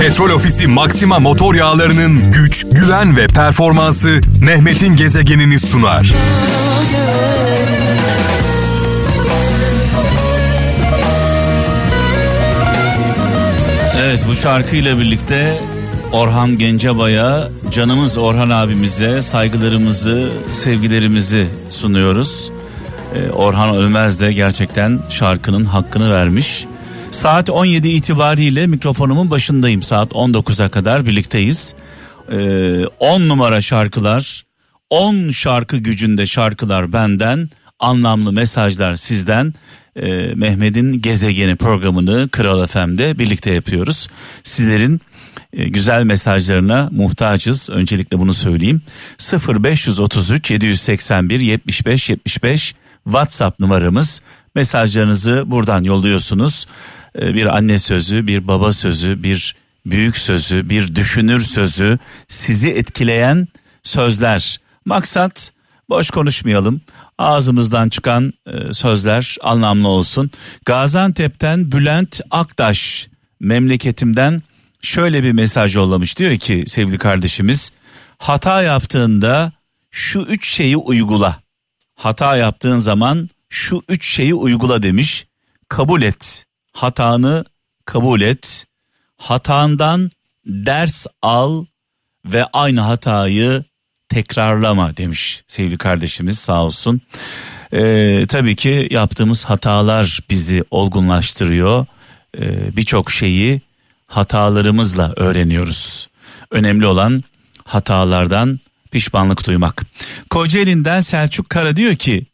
Petrol Ofisi Maxima motor yağlarının güç, güven ve performansı Mehmet'in gezegenini sunar. Evet bu şarkıyla birlikte Orhan Gencebay'a, canımız Orhan abimize saygılarımızı, sevgilerimizi sunuyoruz. Ee, Orhan Ölmez de gerçekten şarkının hakkını vermiş. Saat 17 itibariyle mikrofonumun başındayım. Saat 19'a kadar birlikteyiz. Ee, 10 numara şarkılar, 10 şarkı gücünde şarkılar benden, anlamlı mesajlar sizden. Ee, Mehmet'in Gezegeni programını Kral FM'de birlikte yapıyoruz. Sizlerin e, güzel mesajlarına muhtacız. Öncelikle bunu söyleyeyim. 0533 781 75 75 WhatsApp numaramız. Mesajlarınızı buradan yolluyorsunuz. Ee, bir anne sözü, bir baba sözü, bir büyük sözü, bir düşünür sözü, sizi etkileyen sözler. Maksat boş konuşmayalım. Ağzımızdan çıkan e, sözler anlamlı olsun. Gaziantep'ten Bülent Aktaş memleketimden şöyle bir mesaj yollamış. Diyor ki sevgili kardeşimiz hata yaptığında şu üç şeyi uygula. Hata yaptığın zaman şu üç şeyi uygula demiş. Kabul et. Hatanı kabul et. Hatandan ders al ve aynı hatayı tekrarlama demiş sevgili kardeşimiz sağ olsun. Ee, tabii ki yaptığımız hatalar bizi olgunlaştırıyor. Ee, Birçok şeyi hatalarımızla öğreniyoruz. Önemli olan hatalardan pişmanlık duymak. Kocaeli'nden Selçuk Kara diyor ki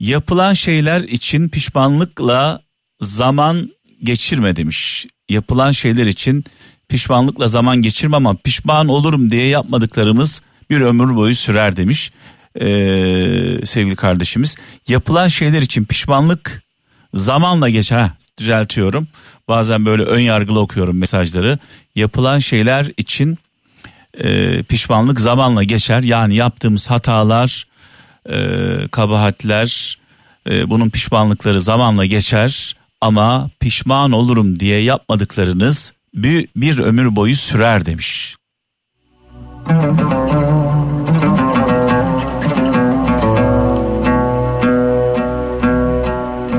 yapılan şeyler için pişmanlıkla zaman geçirme demiş. Yapılan şeyler için pişmanlıkla zaman geçirme ama pişman olurum diye yapmadıklarımız bir ömür boyu sürer demiş ee, sevgili kardeşimiz. Yapılan şeyler için pişmanlık zamanla geçer. Düzeltiyorum. Bazen böyle ön yargılı okuyorum mesajları. Yapılan şeyler için e, pişmanlık zamanla geçer. Yani yaptığımız hatalar, e, kabahatler, e, bunun pişmanlıkları zamanla geçer. Ama pişman olurum diye yapmadıklarınız bir, bir ömür boyu sürer demiş.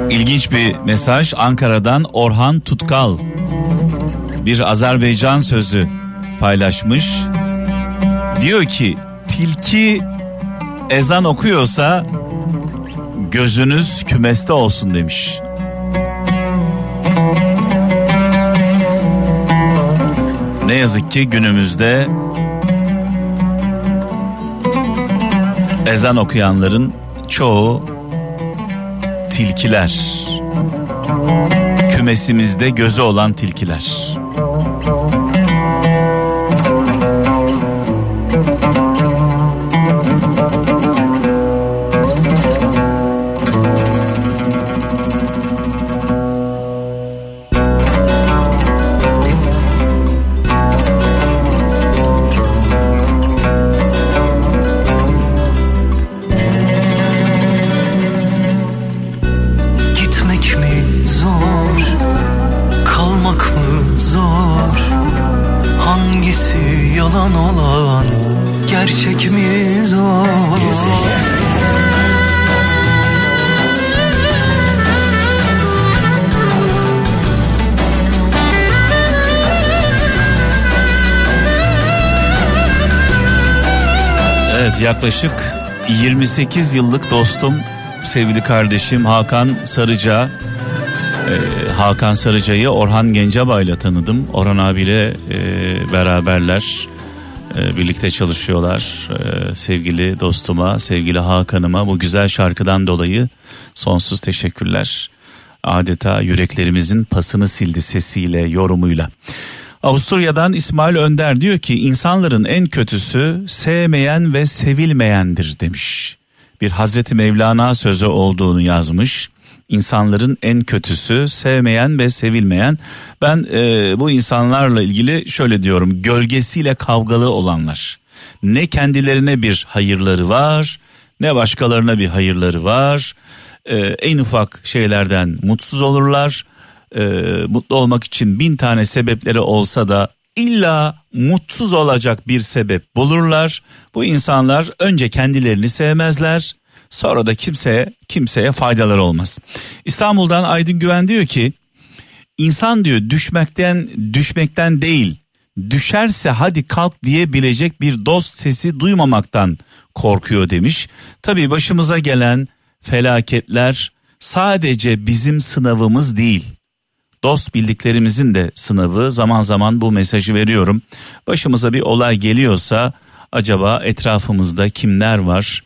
İlginç bir mesaj Ankara'dan Orhan Tutkal bir Azerbaycan sözü paylaşmış. Diyor ki tilki ezan okuyorsa gözünüz kümeste olsun demiş. Ne yazık ki günümüzde ezan okuyanların çoğu tilkiler. Kümesimizde gözü olan tilkiler. Evet yaklaşık 28 yıllık dostum sevgili kardeşim Hakan Sarıca. Ee, Hakan Sarıca'yı Orhan Gencebay'la tanıdım. Orhan abiyle e, beraberler. E, birlikte çalışıyorlar. E, sevgili dostuma, sevgili Hakan'ıma bu güzel şarkıdan dolayı sonsuz teşekkürler. Adeta yüreklerimizin pasını sildi sesiyle, yorumuyla. Avusturya'dan İsmail Önder diyor ki insanların en kötüsü sevmeyen ve sevilmeyendir demiş. Bir Hazreti Mevlana sözü olduğunu yazmış. İnsanların en kötüsü sevmeyen ve sevilmeyen. Ben e, bu insanlarla ilgili şöyle diyorum gölgesiyle kavgalı olanlar. Ne kendilerine bir hayırları var ne başkalarına bir hayırları var. E, en ufak şeylerden mutsuz olurlar. E, mutlu olmak için bin tane sebepleri olsa da illa mutsuz olacak bir sebep bulurlar. Bu insanlar önce kendilerini sevmezler. Sonra da kimseye kimseye faydaları olmaz. İstanbul'dan Aydın Güven diyor ki insan diyor düşmekten düşmekten değil düşerse hadi kalk diyebilecek bir dost sesi duymamaktan korkuyor demiş. Tabii başımıza gelen felaketler sadece bizim sınavımız değil. Dost bildiklerimizin de sınavı zaman zaman bu mesajı veriyorum. Başımıza bir olay geliyorsa acaba etrafımızda kimler var?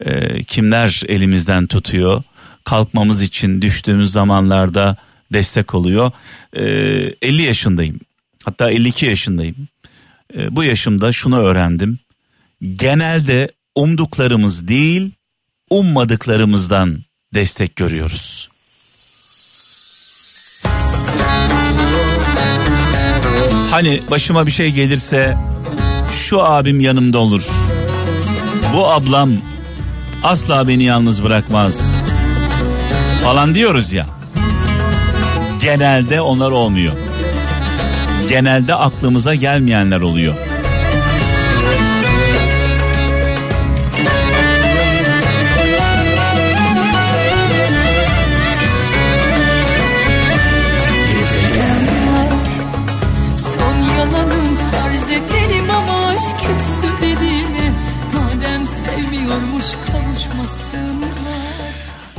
E, kimler elimizden tutuyor? Kalkmamız için düştüğümüz zamanlarda destek oluyor. E, 50 yaşındayım. Hatta 52 yaşındayım. E, bu yaşımda şunu öğrendim. Genelde umduklarımız değil, ummadıklarımızdan destek görüyoruz. Hani başıma bir şey gelirse şu abim yanımda olur. Bu ablam asla beni yalnız bırakmaz. Falan diyoruz ya. Genelde onlar olmuyor. Genelde aklımıza gelmeyenler oluyor.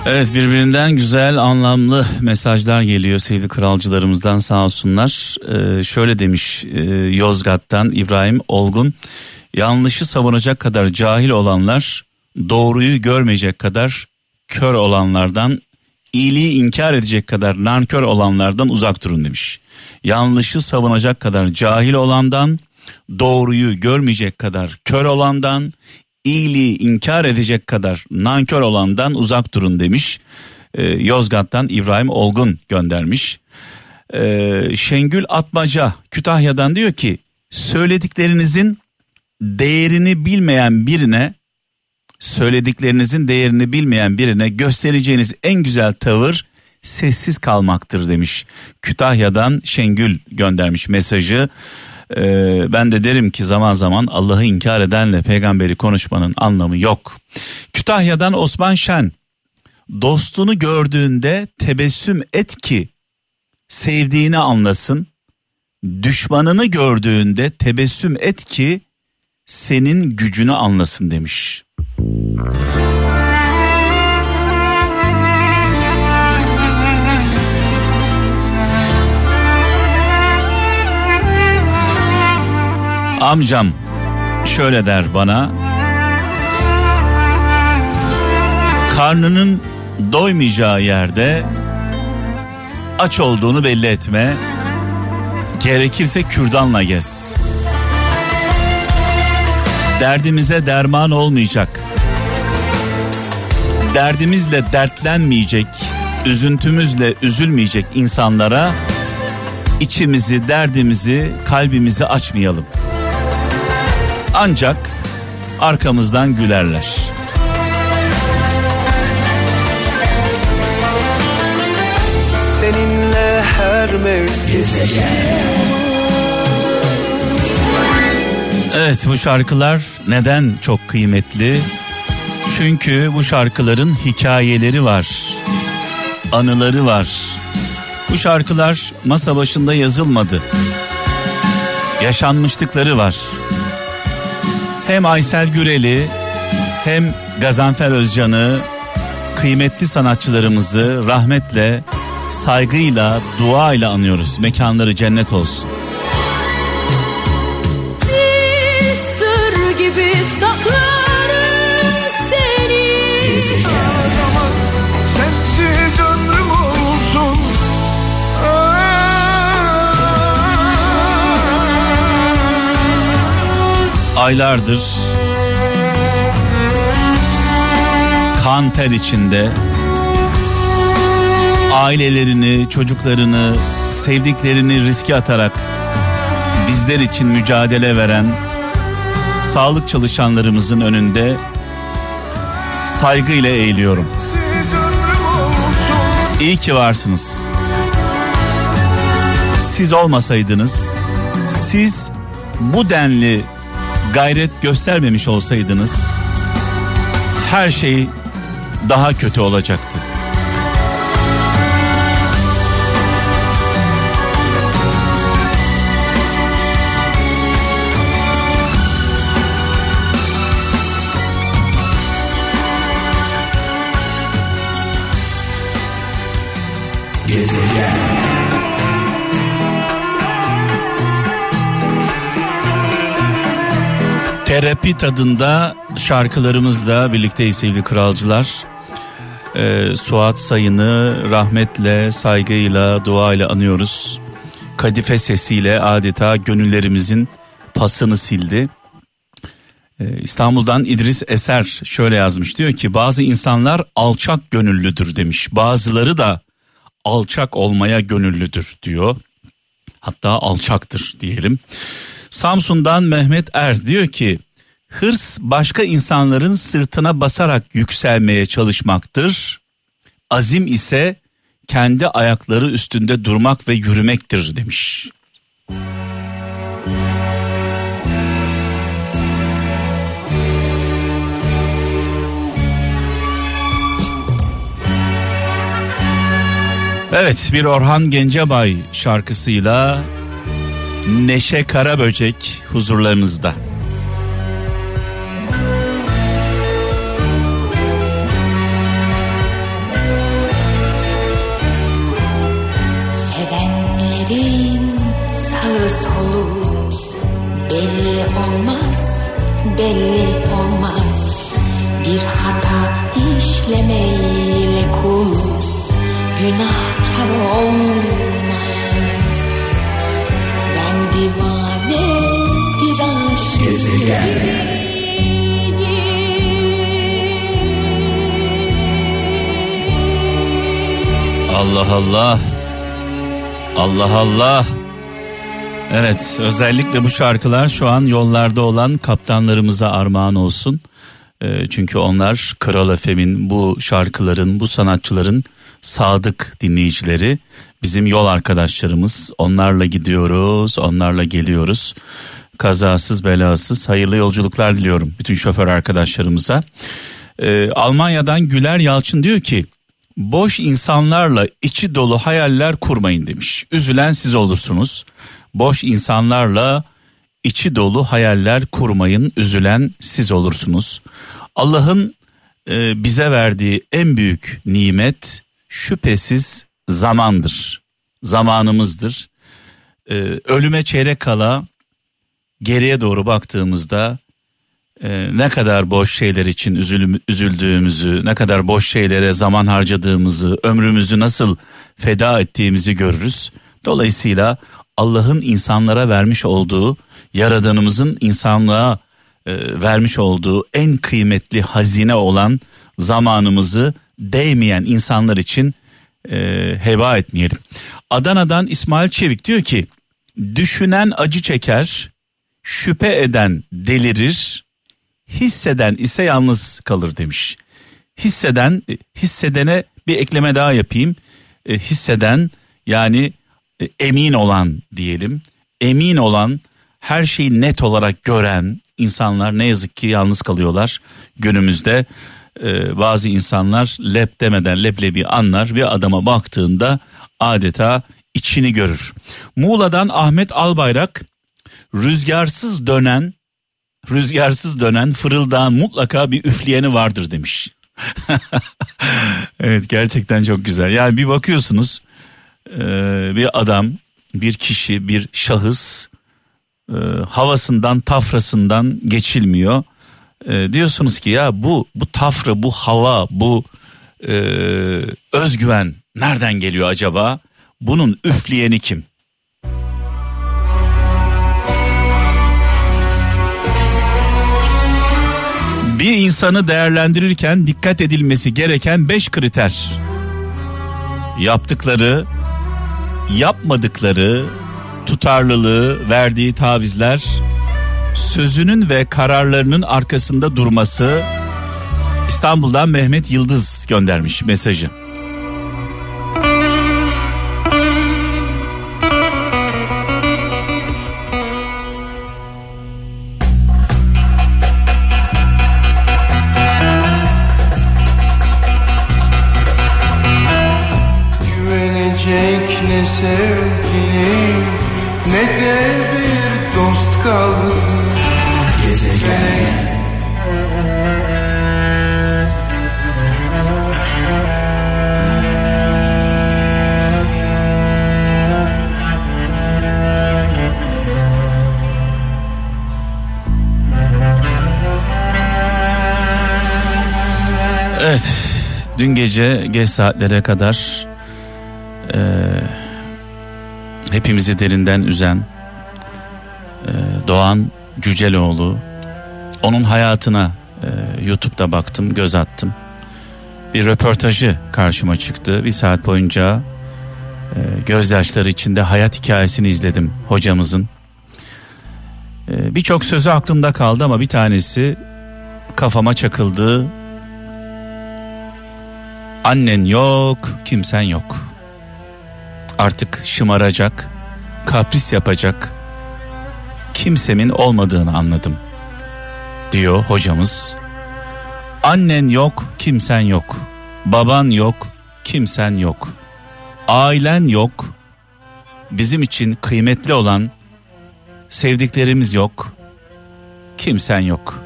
Evet birbirinden güzel anlamlı mesajlar geliyor sevgili kralcılarımızdan sağ olsunlar. Ee, şöyle demiş e, Yozgat'tan İbrahim Olgun. Yanlışı savunacak kadar cahil olanlar doğruyu görmeyecek kadar kör olanlardan iyiliği inkar edecek kadar nankör olanlardan uzak durun demiş. Yanlışı savunacak kadar cahil olandan doğruyu görmeyecek kadar kör olandan iyiliği inkar edecek kadar nankör olandan uzak durun demiş. Ee, Yozgat'tan İbrahim Olgun göndermiş. Ee, Şengül Atmaca Kütahya'dan diyor ki söylediklerinizin değerini bilmeyen birine söylediklerinizin değerini bilmeyen birine göstereceğiniz en güzel tavır sessiz kalmaktır demiş. Kütahya'dan Şengül göndermiş mesajı. Ee, ben de derim ki zaman zaman Allah'ı inkar edenle peygamberi konuşmanın anlamı yok. Kütahya'dan Osman Şen dostunu gördüğünde tebessüm et ki sevdiğini anlasın. Düşmanını gördüğünde tebessüm et ki senin gücünü anlasın demiş. Amcam şöyle der bana. Karnının doymayacağı yerde aç olduğunu belli etme. Gerekirse kürdanla gez. Derdimize derman olmayacak. Derdimizle dertlenmeyecek, üzüntümüzle üzülmeyecek insanlara içimizi, derdimizi, kalbimizi açmayalım ancak arkamızdan gülerler. Seninle her mevsim Evet bu şarkılar neden çok kıymetli? Çünkü bu şarkıların hikayeleri var. Anıları var. Bu şarkılar masa başında yazılmadı. Yaşanmışlıkları var hem Aysel Gürel'i hem Gazanfer Özcan'ı kıymetli sanatçılarımızı rahmetle, saygıyla, duayla anıyoruz. Mekanları cennet olsun. Aylardır kan ter içinde ailelerini, çocuklarını, sevdiklerini riske atarak bizler için mücadele veren sağlık çalışanlarımızın önünde saygıyla eğiliyorum. İyi ki varsınız. siz olmasaydınız, siz bu denli gayret göstermemiş olsaydınız her şey daha kötü olacaktı. Gezegen Terapi tadında şarkılarımızla birlikteyiz sevgili kralcılar. Ee, Suat Sayın'ı rahmetle, saygıyla, duayla anıyoruz. Kadife sesiyle adeta gönüllerimizin pasını sildi. Ee, İstanbul'dan İdris Eser şöyle yazmış diyor ki bazı insanlar alçak gönüllüdür demiş. Bazıları da alçak olmaya gönüllüdür diyor. Hatta alçaktır diyelim. Samsun'dan Mehmet Er diyor ki hırs başka insanların sırtına basarak yükselmeye çalışmaktır. Azim ise kendi ayakları üstünde durmak ve yürümektir demiş. Evet bir Orhan Gencebay şarkısıyla Neşe Karaböcek huzurlarınızda. Belli olmaz. Bir hata işlemeyle kul günahkar olmaz. divane bir aşık Gezegen Allah Allah Allah Allah Evet özellikle bu şarkılar şu an yollarda olan kaptanlarımıza armağan olsun. E, çünkü onlar Kral Efem'in bu şarkıların bu sanatçıların sadık dinleyicileri bizim yol arkadaşlarımız. Onlarla gidiyoruz, onlarla geliyoruz. Kazasız belasız hayırlı yolculuklar diliyorum bütün şoför arkadaşlarımıza. Ee, Almanya'dan Güler Yalçın diyor ki boş insanlarla içi dolu hayaller kurmayın demiş. Üzülen siz olursunuz. Boş insanlarla içi dolu hayaller kurmayın, üzülen siz olursunuz. Allah'ın e, bize verdiği en büyük nimet şüphesiz zamandır. Zamanımızdır. Ee, ölüme çeyrek kala geriye doğru baktığımızda e, ne kadar boş şeyler için üzülüm, üzüldüğümüzü, ne kadar boş şeylere zaman harcadığımızı, ömrümüzü nasıl feda ettiğimizi görürüz. Dolayısıyla Allah'ın insanlara vermiş olduğu, yaradanımızın insanlığa e, vermiş olduğu en kıymetli hazine olan zamanımızı değmeyen insanlar için e, heba etmeyelim. Adana'dan İsmail Çevik diyor ki düşünen acı çeker, şüphe eden delirir, hisseden ise yalnız kalır demiş. Hisseden, hissedene bir ekleme daha yapayım. E, hisseden yani emin olan diyelim. Emin olan, her şeyi net olarak gören insanlar ne yazık ki yalnız kalıyorlar günümüzde e, bazı insanlar lep demeden leblebi anlar ve adama baktığında adeta içini görür. Muğla'dan Ahmet Albayrak rüzgarsız dönen rüzgarsız dönen fırıldağın mutlaka bir üfleyeni vardır demiş. evet gerçekten çok güzel. Yani bir bakıyorsunuz e, bir adam, bir kişi, bir şahıs e, havasından, tafrasından geçilmiyor e, diyorsunuz ki ya bu bu tafra, bu hava, bu e, özgüven nereden geliyor acaba? Bunun üfleyeni kim? Bir insanı değerlendirirken dikkat edilmesi gereken beş kriter. Yaptıkları, yapmadıkları, tutarlılığı, verdiği tavizler, sözünün ve kararlarının arkasında durması İstanbul'dan Mehmet Yıldız göndermiş mesajı. Dün gece geç saatlere kadar e, hepimizi derinden üzen e, Doğan Cüceloğlu, onun hayatına e, YouTube'da baktım, göz attım. Bir röportajı karşıma çıktı. Bir saat boyunca e, gözyaşları içinde hayat hikayesini izledim hocamızın. E, Birçok sözü aklımda kaldı ama bir tanesi kafama çakıldı Annen yok, kimsen yok. Artık şımaracak, kapris yapacak kimsemin olmadığını anladım. Diyor hocamız. Annen yok, kimsen yok. Baban yok, kimsen yok. Ailen yok. Bizim için kıymetli olan sevdiklerimiz yok. Kimsen yok.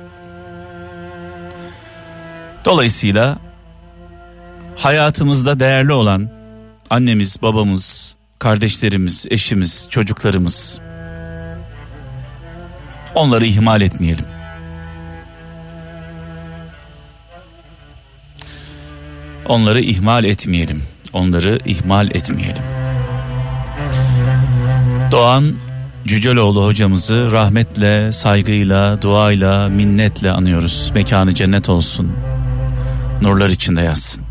Dolayısıyla hayatımızda değerli olan annemiz, babamız, kardeşlerimiz, eşimiz, çocuklarımız onları ihmal etmeyelim. Onları ihmal etmeyelim. Onları ihmal etmeyelim. Doğan Cüceloğlu hocamızı rahmetle, saygıyla, duayla, minnetle anıyoruz. Mekanı cennet olsun. Nurlar içinde yatsın.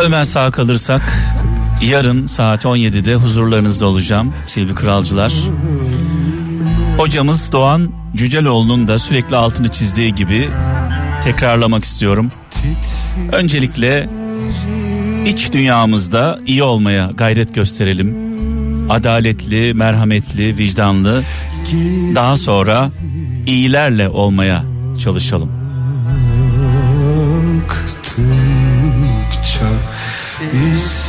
Ölmen sağ kalırsak yarın saat 17'de huzurlarınızda olacağım sevgili kralcılar. Hocamız Doğan Cüceloğlu'nun da sürekli altını çizdiği gibi tekrarlamak istiyorum. Öncelikle iç dünyamızda iyi olmaya gayret gösterelim. Adaletli, merhametli, vicdanlı. Daha sonra iyilerle olmaya çalışalım. Baktıkça istikbali